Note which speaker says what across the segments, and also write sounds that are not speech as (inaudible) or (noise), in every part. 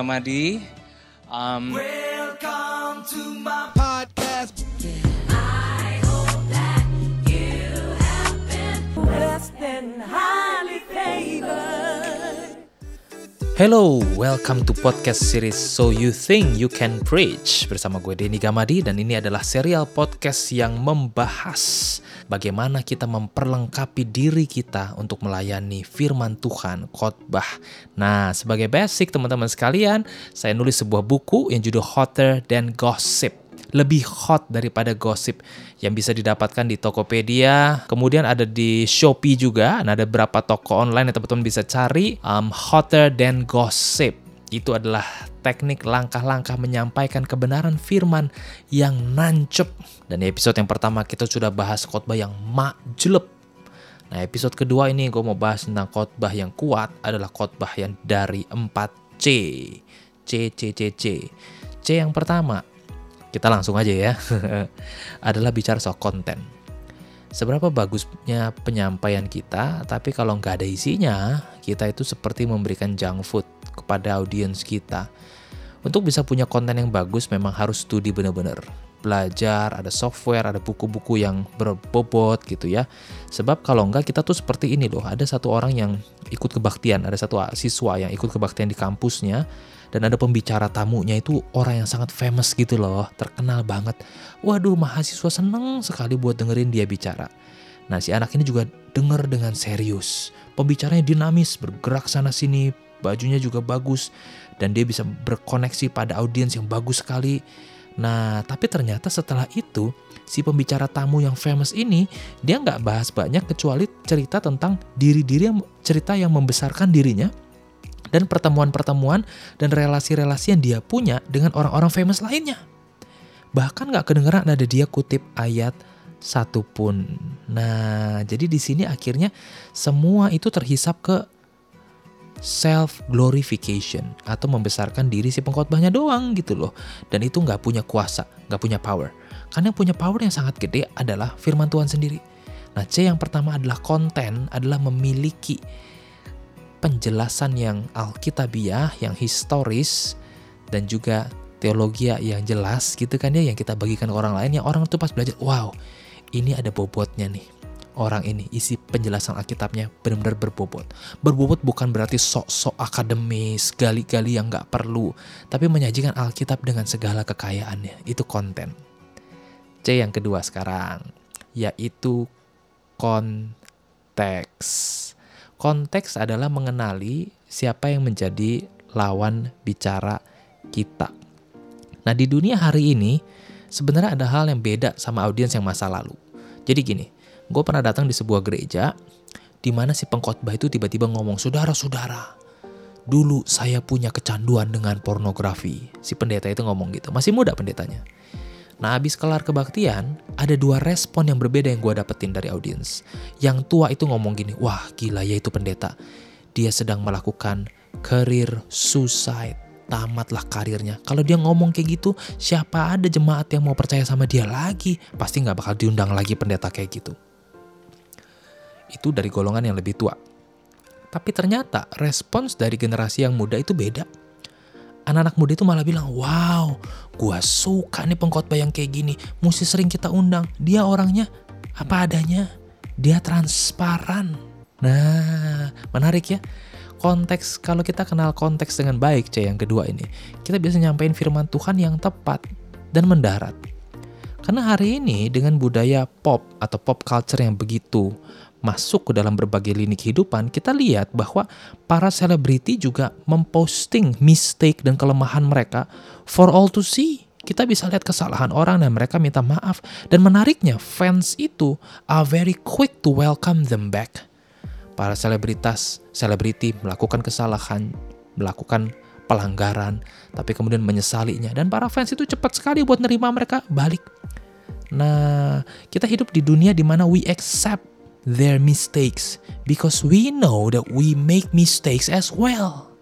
Speaker 1: Gamadi. Um,
Speaker 2: Welcome to my
Speaker 1: Hello, welcome to podcast series So You Think You Can Preach bersama gue Denny Gamadi dan ini adalah serial podcast yang membahas bagaimana kita memperlengkapi diri kita untuk melayani firman Tuhan, khotbah. Nah, sebagai basic teman-teman sekalian, saya nulis sebuah buku yang judul Hotter Than Gossip lebih hot daripada gosip yang bisa didapatkan di Tokopedia. Kemudian ada di Shopee juga. Nah, ada beberapa toko online yang teman-teman bisa cari. Um, hotter than gossip. Itu adalah teknik langkah-langkah menyampaikan kebenaran firman yang nancep. Dan di episode yang pertama kita sudah bahas khotbah yang makjelep. Nah, episode kedua ini gue mau bahas tentang khotbah yang kuat adalah khotbah yang dari 4C. C, C, C, C. C yang pertama, kita langsung aja ya, (laughs) adalah bicara soal konten. Seberapa bagusnya penyampaian kita, tapi kalau nggak ada isinya, kita itu seperti memberikan junk food kepada audiens kita. Untuk bisa punya konten yang bagus memang harus studi bener-bener. Belajar, ada software, ada buku-buku yang berbobot gitu ya. Sebab kalau nggak kita tuh seperti ini loh, ada satu orang yang ikut kebaktian, ada satu siswa yang ikut kebaktian di kampusnya, dan ada pembicara tamunya itu orang yang sangat famous gitu loh, terkenal banget. Waduh, mahasiswa seneng sekali buat dengerin dia bicara. Nah, si anak ini juga denger dengan serius. Pembicaranya dinamis, bergerak sana sini, bajunya juga bagus, dan dia bisa berkoneksi pada audiens yang bagus sekali. Nah, tapi ternyata setelah itu, si pembicara tamu yang famous ini, dia nggak bahas banyak kecuali cerita tentang diri-diri yang cerita yang membesarkan dirinya, dan pertemuan-pertemuan dan relasi-relasi yang dia punya dengan orang-orang famous lainnya. Bahkan gak kedengeran ada dia kutip ayat satu pun. Nah, jadi di sini akhirnya semua itu terhisap ke self glorification atau membesarkan diri si pengkhotbahnya doang gitu loh. Dan itu nggak punya kuasa, nggak punya power. Karena yang punya power yang sangat gede adalah firman Tuhan sendiri. Nah, C yang pertama adalah konten adalah memiliki penjelasan yang alkitabiah, yang historis, dan juga teologi yang jelas gitu kan ya, yang kita bagikan ke orang lain, yang orang tuh pas belajar, wow, ini ada bobotnya nih. Orang ini isi penjelasan Alkitabnya benar-benar berbobot. Berbobot bukan berarti sok-sok akademis, gali-gali yang nggak perlu, tapi menyajikan Alkitab dengan segala kekayaannya. Itu konten. C yang kedua sekarang, yaitu konteks Konteks adalah mengenali siapa yang menjadi lawan bicara kita. Nah, di dunia hari ini sebenarnya ada hal yang beda sama audiens yang masa lalu. Jadi gini, gue pernah datang di sebuah gereja di mana si pengkhotbah itu tiba-tiba ngomong, "Saudara-saudara, dulu saya punya kecanduan dengan pornografi." Si pendeta itu ngomong gitu. Masih muda pendetanya. Nah, abis kelar kebaktian, ada dua respon yang berbeda yang gue dapetin dari audiens. Yang tua itu ngomong gini, wah gila ya itu pendeta. Dia sedang melakukan career suicide. Tamatlah karirnya. Kalau dia ngomong kayak gitu, siapa ada jemaat yang mau percaya sama dia lagi? Pasti nggak bakal diundang lagi pendeta kayak gitu. Itu dari golongan yang lebih tua. Tapi ternyata respons dari generasi yang muda itu beda anak-anak muda itu malah bilang, wow, gua suka nih pengkhotbah yang kayak gini, mesti sering kita undang. Dia orangnya apa adanya, dia transparan. Nah, menarik ya. Konteks, kalau kita kenal konteks dengan baik, C yang kedua ini, kita bisa nyampein firman Tuhan yang tepat dan mendarat. Karena hari ini dengan budaya pop atau pop culture yang begitu masuk ke dalam berbagai lini kehidupan, kita lihat bahwa para selebriti juga memposting mistake dan kelemahan mereka for all to see. Kita bisa lihat kesalahan orang dan mereka minta maaf. Dan menariknya, fans itu are very quick to welcome them back. Para selebritas, selebriti melakukan kesalahan, melakukan pelanggaran, tapi kemudian menyesalinya. Dan para fans itu cepat sekali buat nerima mereka balik. Nah, kita hidup di dunia di mana we accept their mistakes because we know that we make mistakes as well.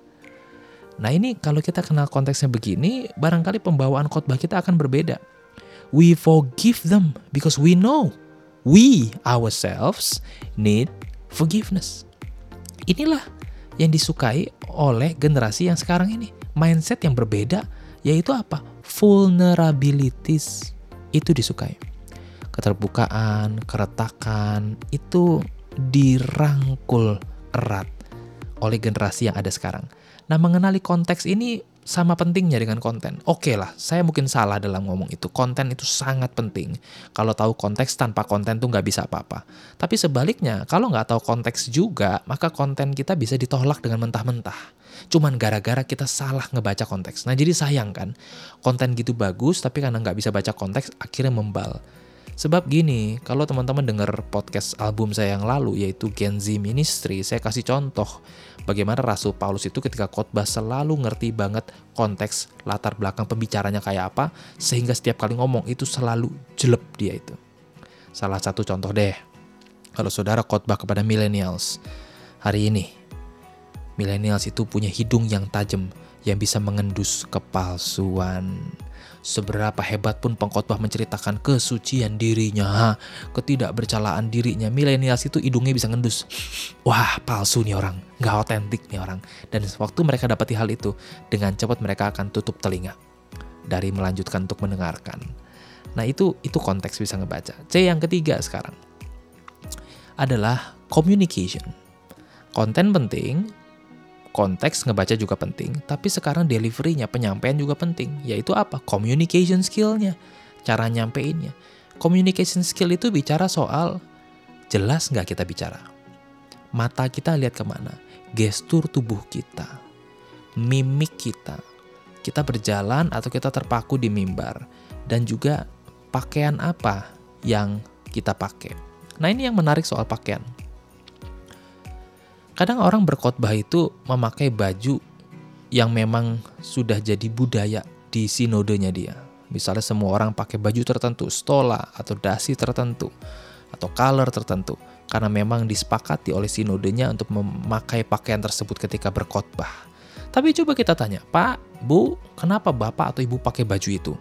Speaker 1: Nah ini kalau kita kenal konteksnya begini, barangkali pembawaan khotbah kita akan berbeda. We forgive them because we know we ourselves need forgiveness. Inilah yang disukai oleh generasi yang sekarang ini. mindset yang berbeda yaitu apa? Vulnerabilities itu disukai. Keterbukaan, keretakan itu dirangkul erat oleh generasi yang ada sekarang. Nah, mengenali konteks ini sama pentingnya dengan konten. Oke okay lah, saya mungkin salah dalam ngomong itu. Konten itu sangat penting. Kalau tahu konteks tanpa konten tuh nggak bisa apa-apa. Tapi sebaliknya, kalau nggak tahu konteks juga, maka konten kita bisa ditolak dengan mentah-mentah. Cuman gara-gara kita salah ngebaca konteks. Nah jadi sayang kan, konten gitu bagus, tapi karena nggak bisa baca konteks, akhirnya membal. Sebab gini, kalau teman-teman dengar podcast album saya yang lalu yaitu Gen Z Ministry, saya kasih contoh bagaimana Rasul Paulus itu ketika khotbah selalu ngerti banget konteks latar belakang pembicaranya kayak apa sehingga setiap kali ngomong itu selalu jelek dia itu. Salah satu contoh deh. Kalau saudara khotbah kepada millennials hari ini, millennials itu punya hidung yang tajam yang bisa mengendus kepalsuan Seberapa hebat pun pengkhotbah menceritakan kesucian dirinya, ketidakbercalaan dirinya, milenials itu hidungnya bisa ngendus. Wah, palsu nih orang, nggak otentik nih orang. Dan waktu mereka dapati hal itu, dengan cepat mereka akan tutup telinga dari melanjutkan untuk mendengarkan. Nah itu itu konteks bisa ngebaca. C yang ketiga sekarang adalah communication. Konten penting, konteks ngebaca juga penting, tapi sekarang deliverynya, penyampaian juga penting, yaitu apa? Communication skillnya, cara nyampeinnya. Communication skill itu bicara soal jelas nggak kita bicara. Mata kita lihat ke mana, gestur tubuh kita, mimik kita, kita berjalan atau kita terpaku di mimbar, dan juga pakaian apa yang kita pakai. Nah ini yang menarik soal pakaian. Kadang orang berkhotbah itu memakai baju yang memang sudah jadi budaya di sinodenya dia. Misalnya semua orang pakai baju tertentu, stola atau dasi tertentu, atau color tertentu. Karena memang disepakati oleh sinodenya untuk memakai pakaian tersebut ketika berkhotbah. Tapi coba kita tanya, Pak, Bu, kenapa Bapak atau Ibu pakai baju itu?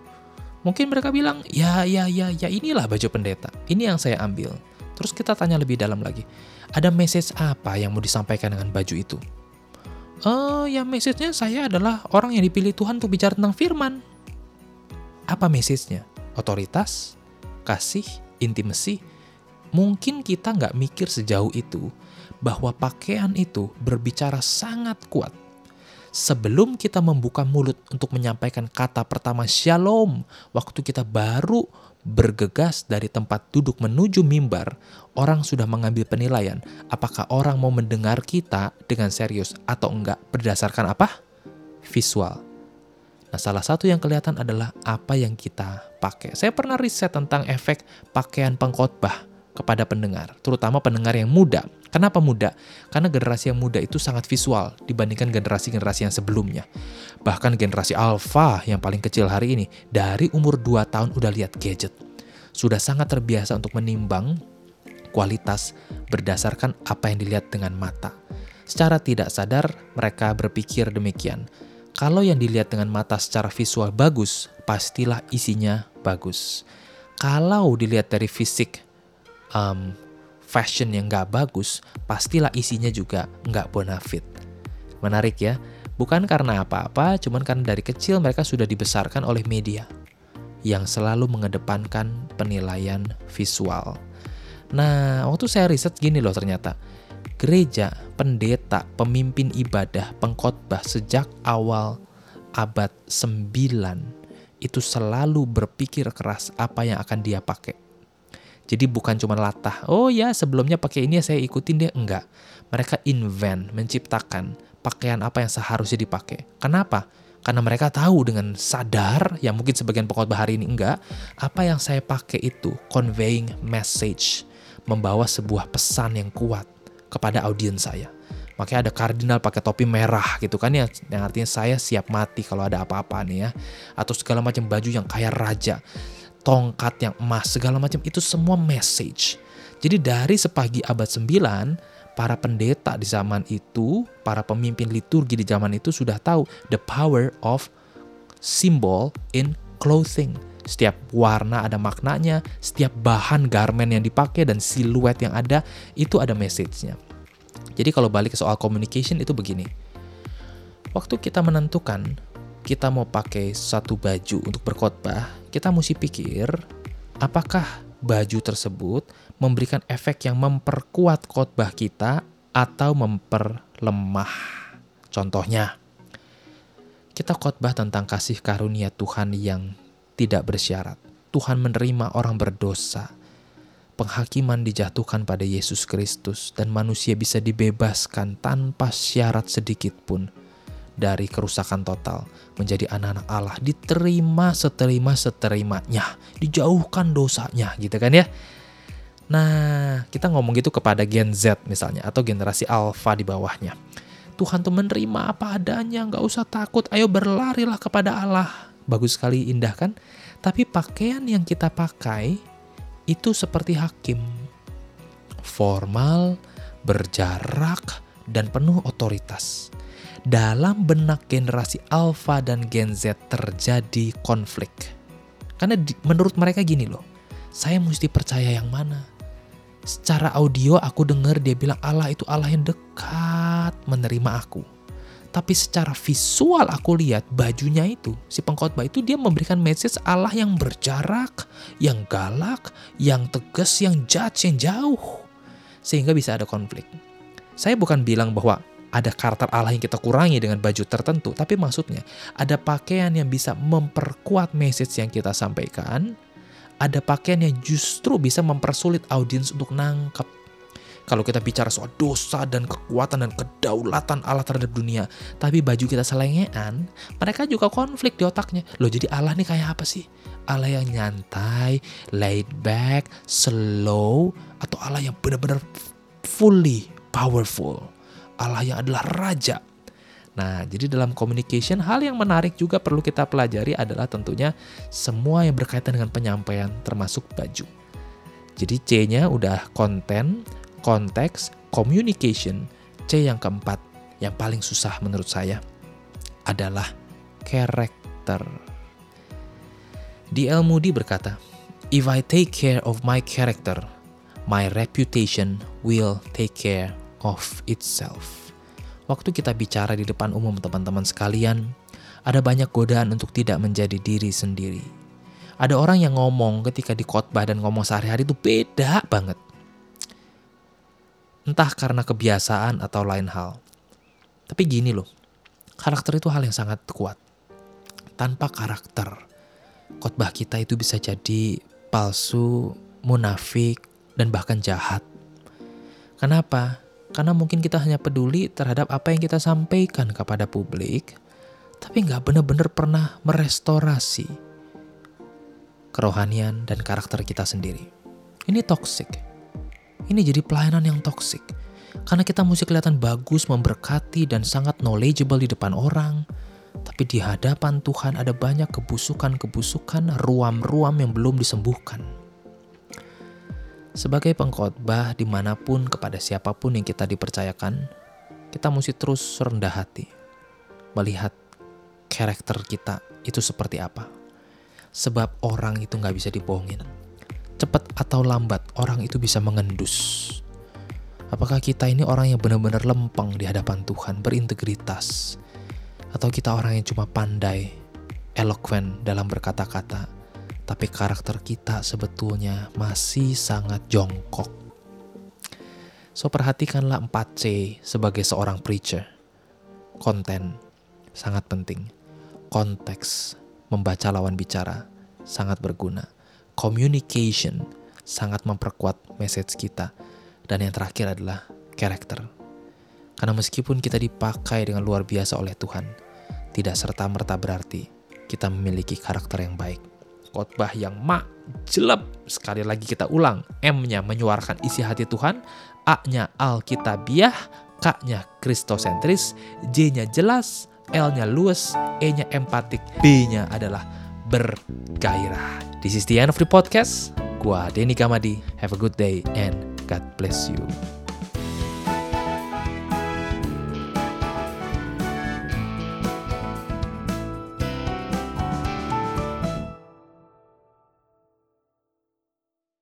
Speaker 1: Mungkin mereka bilang, ya, ya, ya, ya inilah baju pendeta. Ini yang saya ambil. Terus kita tanya lebih dalam lagi, ada message apa yang mau disampaikan dengan baju itu? Oh, ya message-nya saya adalah orang yang dipilih Tuhan untuk bicara tentang firman. Apa message-nya? Otoritas? Kasih? Intimasi? Mungkin kita nggak mikir sejauh itu bahwa pakaian itu berbicara sangat kuat. Sebelum kita membuka mulut untuk menyampaikan kata pertama shalom, waktu kita baru bergegas dari tempat duduk menuju mimbar, orang sudah mengambil penilaian apakah orang mau mendengar kita dengan serius atau enggak berdasarkan apa? Visual. Nah, salah satu yang kelihatan adalah apa yang kita pakai. Saya pernah riset tentang efek pakaian pengkhotbah kepada pendengar, terutama pendengar yang muda. Kenapa muda? Karena generasi yang muda itu sangat visual dibandingkan generasi-generasi yang sebelumnya. Bahkan generasi alpha yang paling kecil hari ini, dari umur 2 tahun udah lihat gadget. Sudah sangat terbiasa untuk menimbang kualitas berdasarkan apa yang dilihat dengan mata. Secara tidak sadar, mereka berpikir demikian. Kalau yang dilihat dengan mata secara visual bagus, pastilah isinya bagus. Kalau dilihat dari fisik, um, fashion yang gak bagus, pastilah isinya juga gak bonafit. Menarik ya, bukan karena apa-apa, cuman karena dari kecil mereka sudah dibesarkan oleh media yang selalu mengedepankan penilaian visual. Nah, waktu saya riset gini loh ternyata. Gereja, pendeta, pemimpin ibadah, pengkhotbah sejak awal abad 9 itu selalu berpikir keras apa yang akan dia pakai jadi bukan cuma latah, oh ya sebelumnya pakai ini ya saya ikutin deh, enggak. Mereka invent, menciptakan pakaian apa yang seharusnya dipakai. Kenapa? Karena mereka tahu dengan sadar, yang mungkin sebagian pengkhotbah hari ini enggak, apa yang saya pakai itu conveying message, membawa sebuah pesan yang kuat kepada audiens saya. Makanya ada kardinal pakai topi merah gitu kan ya, yang artinya saya siap mati kalau ada apa-apa nih ya. Atau segala macam baju yang kayak raja tongkat yang emas, segala macam itu semua message. Jadi dari sepagi abad 9, para pendeta di zaman itu, para pemimpin liturgi di zaman itu sudah tahu the power of symbol in clothing. Setiap warna ada maknanya, setiap bahan garment yang dipakai dan siluet yang ada itu ada message-nya. Jadi kalau balik ke soal communication itu begini. Waktu kita menentukan kita mau pakai satu baju untuk berkhotbah, kita mesti pikir apakah baju tersebut memberikan efek yang memperkuat khotbah kita atau memperlemah. Contohnya, kita khotbah tentang kasih karunia Tuhan yang tidak bersyarat. Tuhan menerima orang berdosa. Penghakiman dijatuhkan pada Yesus Kristus dan manusia bisa dibebaskan tanpa syarat sedikit pun dari kerusakan total. Menjadi anak-anak Allah diterima seterima seterimanya. Dijauhkan dosanya gitu kan ya? Nah kita ngomong gitu kepada Gen Z misalnya atau generasi Alpha di bawahnya. Tuhan tuh menerima apa adanya nggak usah takut. Ayo berlarilah kepada Allah. Bagus sekali indah kan? Tapi pakaian yang kita pakai itu seperti hakim. Formal berjarak dan penuh otoritas dalam benak generasi Alpha dan Gen Z terjadi konflik. Karena di, menurut mereka gini loh, saya mesti percaya yang mana? Secara audio aku dengar dia bilang Allah itu Allah yang dekat menerima aku. Tapi secara visual aku lihat bajunya itu, si pengkhotbah itu dia memberikan message Allah yang berjarak, yang galak, yang tegas, yang judge, yang jauh. Sehingga bisa ada konflik. Saya bukan bilang bahwa ada karakter Allah yang kita kurangi dengan baju tertentu, tapi maksudnya ada pakaian yang bisa memperkuat message yang kita sampaikan, ada pakaian yang justru bisa mempersulit audiens untuk nangkep. Kalau kita bicara soal dosa dan kekuatan dan kedaulatan Allah terhadap dunia, tapi baju kita selengean, mereka juga konflik di otaknya. Loh jadi Allah nih kayak apa sih? Allah yang nyantai, laid back, slow, atau Allah yang benar-benar fully powerful? Allah yang adalah raja. Nah, jadi dalam communication hal yang menarik juga perlu kita pelajari adalah tentunya semua yang berkaitan dengan penyampaian termasuk baju. Jadi C-nya udah konten, konteks, communication. C yang keempat yang paling susah menurut saya adalah karakter. D.L. Moody berkata, If I take care of my character, my reputation will take care of itself. Waktu kita bicara di depan umum teman-teman sekalian, ada banyak godaan untuk tidak menjadi diri sendiri. Ada orang yang ngomong ketika di khotbah dan ngomong sehari-hari itu beda banget. Entah karena kebiasaan atau lain hal. Tapi gini loh, karakter itu hal yang sangat kuat. Tanpa karakter, khotbah kita itu bisa jadi palsu, munafik, dan bahkan jahat. Kenapa? Karena mungkin kita hanya peduli terhadap apa yang kita sampaikan kepada publik, tapi nggak benar-benar pernah merestorasi kerohanian dan karakter kita sendiri. Ini toxic. Ini jadi pelayanan yang toxic. Karena kita mesti kelihatan bagus, memberkati, dan sangat knowledgeable di depan orang. Tapi di hadapan Tuhan ada banyak kebusukan-kebusukan, ruam-ruam yang belum disembuhkan. Sebagai pengkhotbah di mana pun kepada siapa pun yang kita dipercayakan, kita mesti terus rendah hati. Melihat karakter kita itu seperti apa. Sebab orang itu nggak bisa dibohongin. Cepat atau lambat orang itu bisa mengendus. Apakah kita ini orang yang benar-benar lempeng di hadapan Tuhan, berintegritas? Atau kita orang yang cuma pandai, eloquent dalam berkata-kata, tapi karakter kita sebetulnya masih sangat jongkok. So perhatikanlah 4C sebagai seorang preacher. Konten sangat penting. Konteks membaca lawan bicara sangat berguna. Communication sangat memperkuat message kita. Dan yang terakhir adalah karakter. Karena meskipun kita dipakai dengan luar biasa oleh Tuhan, tidak serta-merta berarti kita memiliki karakter yang baik khotbah yang mak jelek. Sekali lagi kita ulang, M-nya menyuarakan isi hati Tuhan, A-nya Alkitabiah, K-nya kristosentris, J-nya jelas, L-nya luas, E-nya empatik, B-nya adalah bergairah. This is the end of the podcast. Gua Denny Kamadi. Have a good day and God bless you.